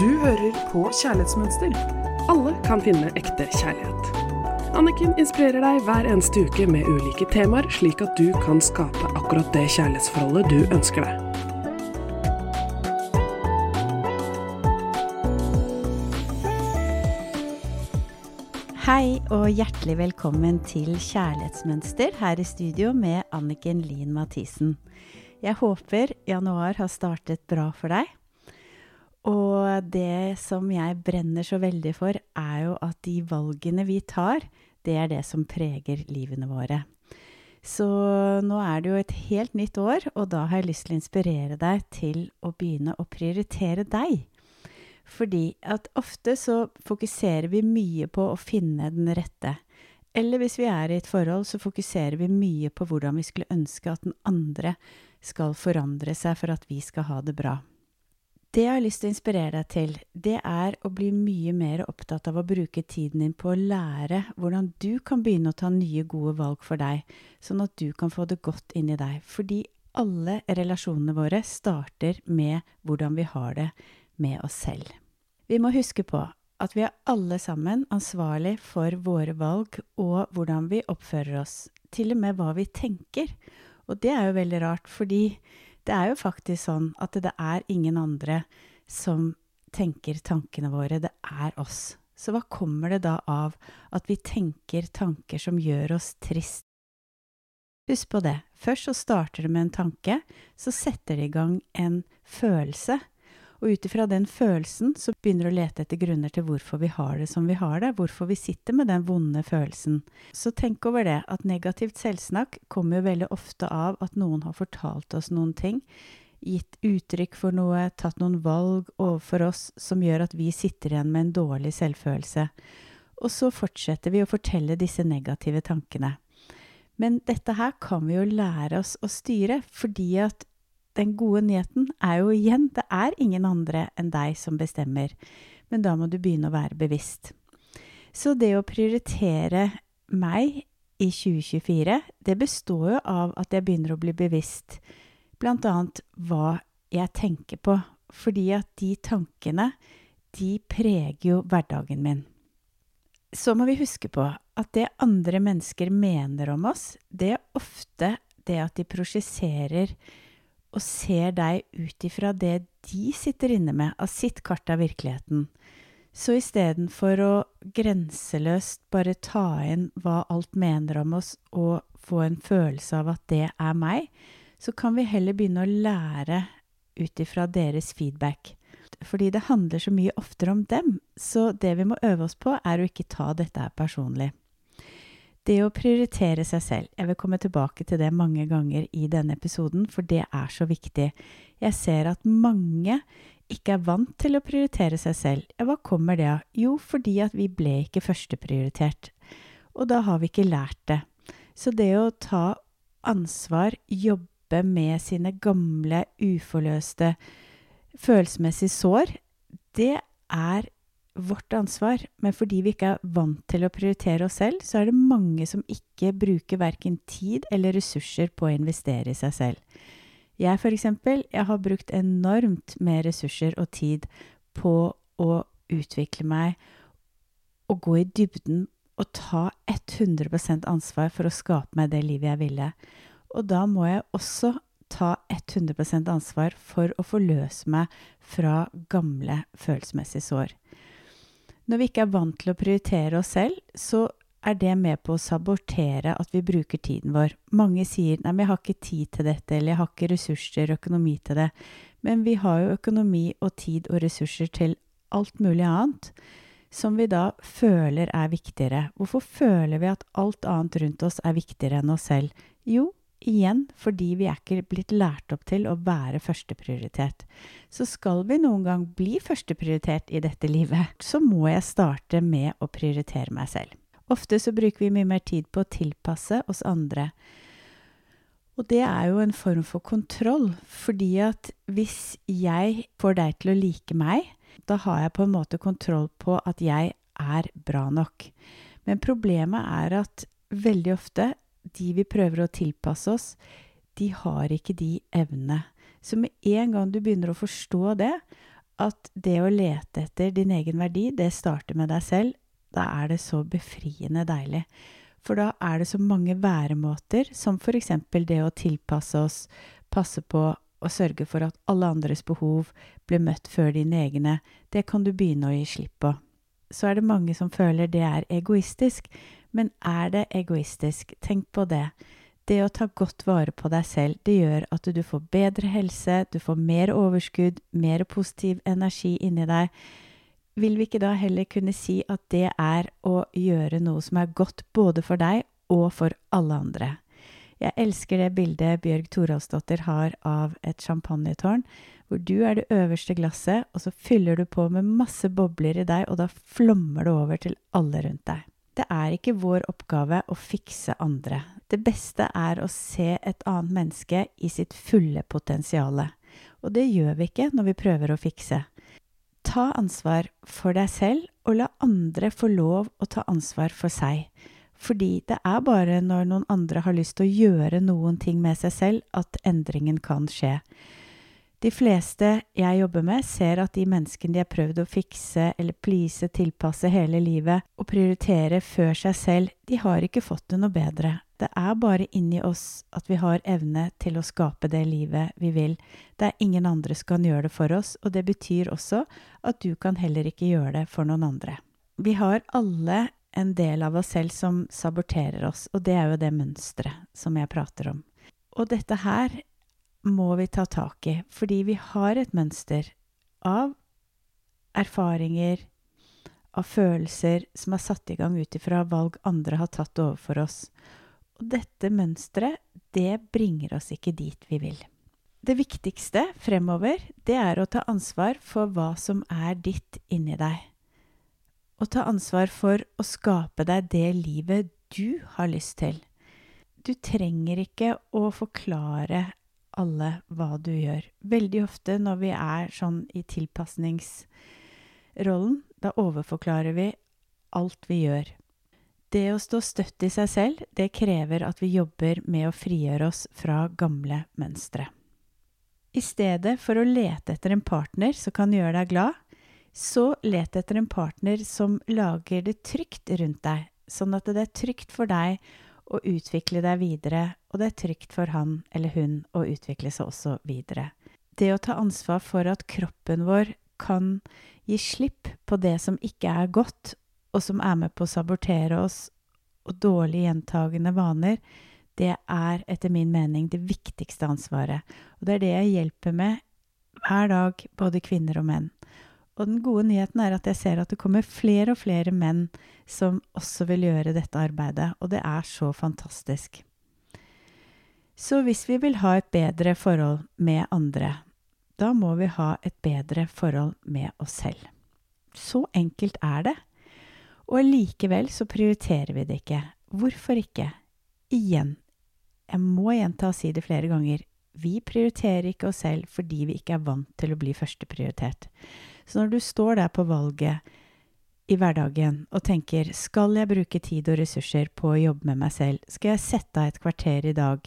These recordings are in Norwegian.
Du hører på Kjærlighetsmønster. Alle kan finne ekte kjærlighet. Anniken inspirerer deg hver eneste uke med ulike temaer, slik at du kan skape akkurat det kjærlighetsforholdet du ønsker deg. Hei og hjertelig velkommen til Kjærlighetsmønster her i studio med Anniken Lien Mathisen. Jeg håper januar har startet bra for deg. Og det som jeg brenner så veldig for, er jo at de valgene vi tar, det er det som preger livene våre. Så nå er det jo et helt nytt år, og da har jeg lyst til å inspirere deg til å begynne å prioritere deg. Fordi at ofte så fokuserer vi mye på å finne den rette. Eller hvis vi er i et forhold, så fokuserer vi mye på hvordan vi skulle ønske at den andre skal forandre seg for at vi skal ha det bra. Det jeg har lyst til å inspirere deg til, det er å bli mye mer opptatt av å bruke tiden din på å lære hvordan du kan begynne å ta nye, gode valg for deg, sånn at du kan få det godt inn i deg. Fordi alle relasjonene våre starter med hvordan vi har det med oss selv. Vi må huske på at vi er alle sammen ansvarlig for våre valg og hvordan vi oppfører oss, til og med hva vi tenker. Og det er jo veldig rart, fordi det er jo faktisk sånn at det er ingen andre som tenker tankene våre, det er oss. Så hva kommer det da av at vi tenker tanker som gjør oss trist? Husk på det, først så starter det med en tanke, så setter det i gang en følelse, og ut ifra den følelsen så begynner du å lete etter grunner til hvorfor vi har det som vi har det, hvorfor vi sitter med den vonde følelsen. Så tenk over det, at negativt selvsnakk kommer jo veldig ofte av at noen har fortalt oss noen ting, gitt uttrykk for noe, tatt noen valg overfor oss som gjør at vi sitter igjen med en dårlig selvfølelse. Og så fortsetter vi å fortelle disse negative tankene. Men dette her kan vi jo lære oss å styre, fordi at den gode nyheten er jo igjen det er ingen andre enn deg som bestemmer, men da må du begynne å være bevisst. Så det å prioritere meg i 2024, det består jo av at jeg begynner å bli bevisst annet hva jeg tenker på, fordi at de tankene, de preger jo hverdagen min. Så må vi huske på at det andre mennesker mener om oss, det er ofte det at de prosjiserer og ser deg ut ifra det de sitter inne med av sitt kart av virkeligheten. Så istedenfor å grenseløst bare ta inn hva alt mener om oss, og få en følelse av at det er meg, så kan vi heller begynne å lære ut ifra deres feedback. Fordi det handler så mye oftere om dem, så det vi må øve oss på, er å ikke ta dette personlig. Det å prioritere seg selv. Jeg vil komme tilbake til det mange ganger i denne episoden, for det er så viktig. Jeg ser at mange ikke er vant til å prioritere seg selv. Hva kommer det av? Jo, fordi at vi ble ikke førsteprioritert. Og da har vi ikke lært det. Så det å ta ansvar, jobbe med sine gamle, uforløste følelsesmessige sår, det er vårt ansvar, men fordi vi ikke er vant til å prioritere oss selv, så er det mange som ikke bruker verken tid eller ressurser på å investere i seg selv. Jeg for eksempel, jeg har brukt enormt med ressurser og tid på å utvikle meg og gå i dybden og ta 100% ansvar for å skape meg det livet jeg ville. Og da må jeg også ta 100% ansvar for å forløse meg fra gamle følelsesmessige sår. Når vi ikke er vant til å prioritere oss selv, så er det med på å sabotere at vi bruker tiden vår. Mange sier 'nei, men jeg har ikke tid til dette', eller 'jeg har ikke ressurser og økonomi til det'. Men vi har jo økonomi og tid og ressurser til alt mulig annet som vi da føler er viktigere. Hvorfor føler vi at alt annet rundt oss er viktigere enn oss selv? Jo, Igjen fordi vi er ikke blitt lært opp til å være førsteprioritet. Så skal vi noen gang bli førsteprioritet i dette livet, så må jeg starte med å prioritere meg selv. Ofte så bruker vi mye mer tid på å tilpasse oss andre. Og det er jo en form for kontroll, fordi at hvis jeg får deg til å like meg, da har jeg på en måte kontroll på at jeg er bra nok. Men problemet er at veldig ofte de vi prøver å tilpasse oss, de har ikke de evnene. Så med en gang du begynner å forstå det, at det å lete etter din egen verdi, det starter med deg selv. Da er det så befriende deilig. For da er det så mange væremåter, som eksempel det å tilpasse oss, passe på og sørge for at alle andres behov blir møtt før dine egne, det kan du begynne å gi slipp på. Så er det mange som føler det er egoistisk, men er det egoistisk? Tenk på det. Det å ta godt vare på deg selv, det gjør at du får bedre helse, du får mer overskudd, mer positiv energi inni deg. Vil vi ikke da heller kunne si at det er å gjøre noe som er godt både for deg og for alle andre? Jeg elsker det bildet Bjørg Toralsdottir har av et champagnetårn, hvor du er det øverste glasset, og så fyller du på med masse bobler i deg, og da flommer det over til alle rundt deg. Det er ikke vår oppgave å fikse andre. Det beste er å se et annet menneske i sitt fulle potensial. Og det gjør vi ikke når vi prøver å fikse. Ta ansvar for deg selv, og la andre få lov å ta ansvar for seg. Fordi det er bare når noen andre har lyst til å gjøre noen ting med seg selv, at endringen kan skje. De fleste jeg jobber med, ser at de menneskene de har prøvd å fikse eller please, tilpasse hele livet og prioritere før seg selv, de har ikke fått det noe bedre. Det er bare inni oss at vi har evne til å skape det livet vi vil. Det er ingen andre som kan gjøre det for oss, og det betyr også at du kan heller ikke gjøre det for noen andre. Vi har alle en del av oss selv som saboterer oss, og det er jo det mønsteret som jeg prater om. Og dette her må vi ta tak i, fordi vi har et mønster av erfaringer, av følelser som er satt i gang ut ifra valg andre har tatt overfor oss. Og dette mønsteret, det bringer oss ikke dit vi vil. Det viktigste fremover, det er å ta ansvar for hva som er ditt inni deg og ta ansvar for å skape deg det livet du har lyst til. Du trenger ikke å forklare alle hva du gjør. Veldig ofte når vi er sånn i tilpasningsrollen, da overforklarer vi alt vi gjør. Det å stå støtt i seg selv, det krever at vi jobber med å frigjøre oss fra gamle mønstre. I stedet for å lete etter en partner som kan gjøre deg glad, så let etter en partner som lager det trygt rundt deg, sånn at det er trygt for deg å utvikle deg videre, og det er trygt for han eller hun å utvikle seg også videre. Det å ta ansvar for at kroppen vår kan gi slipp på det som ikke er godt, og som er med på å sabotere oss, og dårlige gjentagende vaner, det er etter min mening det viktigste ansvaret. Og det er det jeg hjelper med hver dag, både kvinner og menn. Og den gode nyheten er at jeg ser at det kommer flere og flere menn som også vil gjøre dette arbeidet, og det er så fantastisk. Så hvis vi vil ha et bedre forhold med andre, da må vi ha et bedre forhold med oss selv. Så enkelt er det. Og likevel så prioriterer vi det ikke. Hvorfor ikke? Igjen, jeg må gjenta og si det flere ganger, vi prioriterer ikke oss selv fordi vi ikke er vant til å bli førsteprioritert. Så når du står der på valget i hverdagen og tenker skal jeg bruke tid og ressurser på å jobbe med meg selv, skal jeg sette av et kvarter i dag,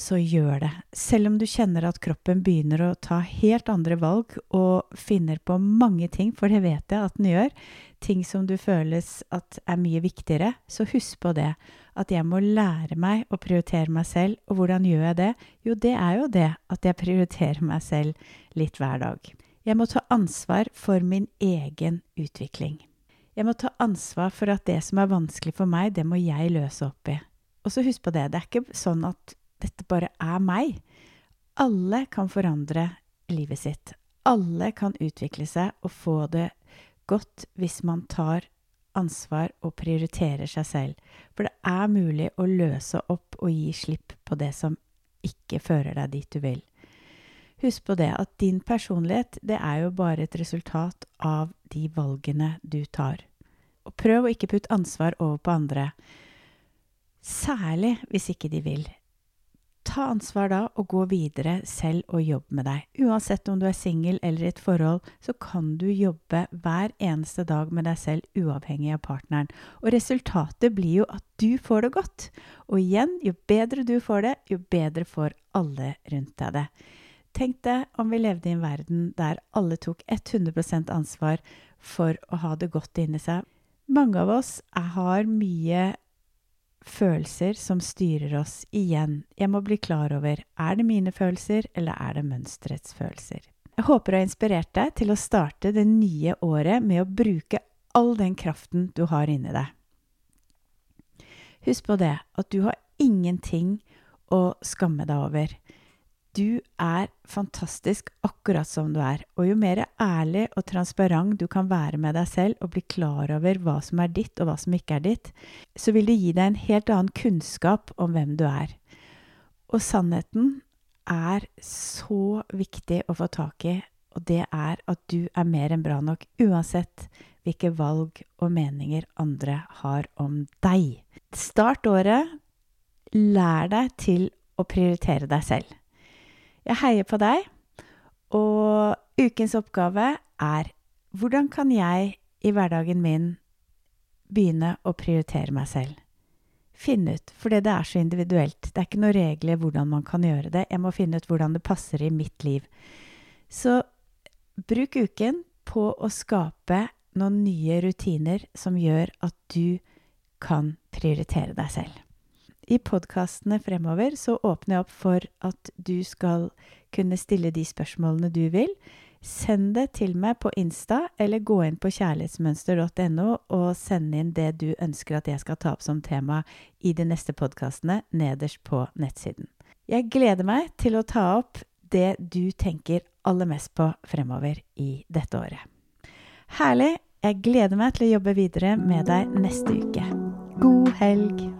så gjør det. Selv om du kjenner at kroppen begynner å ta helt andre valg og finner på mange ting, for det vet jeg at den gjør, ting som du føles at er mye viktigere, så husk på det. At jeg må lære meg å prioritere meg selv. Og hvordan gjør jeg det? Jo, det er jo det at jeg prioriterer meg selv litt hver dag. Jeg må ta ansvar for min egen utvikling. Jeg må ta ansvar for at det som er vanskelig for meg, det må jeg løse opp i. Og så husk på det, det er ikke sånn at dette bare er meg. Alle kan forandre livet sitt. Alle kan utvikle seg og få det godt hvis man tar ansvar og prioriterer seg selv. For det er mulig å løse opp og gi slipp på det som ikke fører deg dit du vil. Husk på det at din personlighet, det er jo bare et resultat av de valgene du tar. Og prøv å ikke putte ansvar over på andre, særlig hvis ikke de vil. Ta ansvar da og gå videre selv og jobb med deg. Uansett om du er singel eller i et forhold, så kan du jobbe hver eneste dag med deg selv uavhengig av partneren. Og resultatet blir jo at du får det godt. Og igjen, jo bedre du får det, jo bedre får alle rundt deg det. Tenk deg om vi levde i en verden der alle tok 100 ansvar for å ha det godt inni seg. Mange av oss har mye følelser som styrer oss. Igjen, jeg må bli klar over er det mine følelser, eller er det mønsterets følelser. Jeg håper å ha inspirert deg til å starte det nye året med å bruke all den kraften du har inni deg. Husk på det at du har ingenting å skamme deg over. Du er fantastisk akkurat som du er, og jo mer ærlig og transparent du kan være med deg selv og bli klar over hva som er ditt og hva som ikke er ditt, så vil det gi deg en helt annen kunnskap om hvem du er. Og sannheten er så viktig å få tak i, og det er at du er mer enn bra nok uansett hvilke valg og meninger andre har om deg. Start året. Lær deg til å prioritere deg selv. Jeg heier på deg, og ukens oppgave er hvordan kan jeg i hverdagen min begynne å prioritere meg selv? Finne ut, for det er så individuelt. Det er ikke noen regler hvordan man kan gjøre det. Jeg må finne ut hvordan det passer i mitt liv. Så bruk uken på å skape noen nye rutiner som gjør at du kan prioritere deg selv i podkastene fremover så åpner jeg opp for at du skal kunne stille de spørsmålene du vil. Send det til meg på Insta, eller gå inn på kjærlighetsmønster.no og send inn det du ønsker at jeg skal ta opp som tema i de neste podkastene nederst på nettsiden. Jeg gleder meg til å ta opp det du tenker aller mest på fremover i dette året. Herlig! Jeg gleder meg til å jobbe videre med deg neste uke. God helg!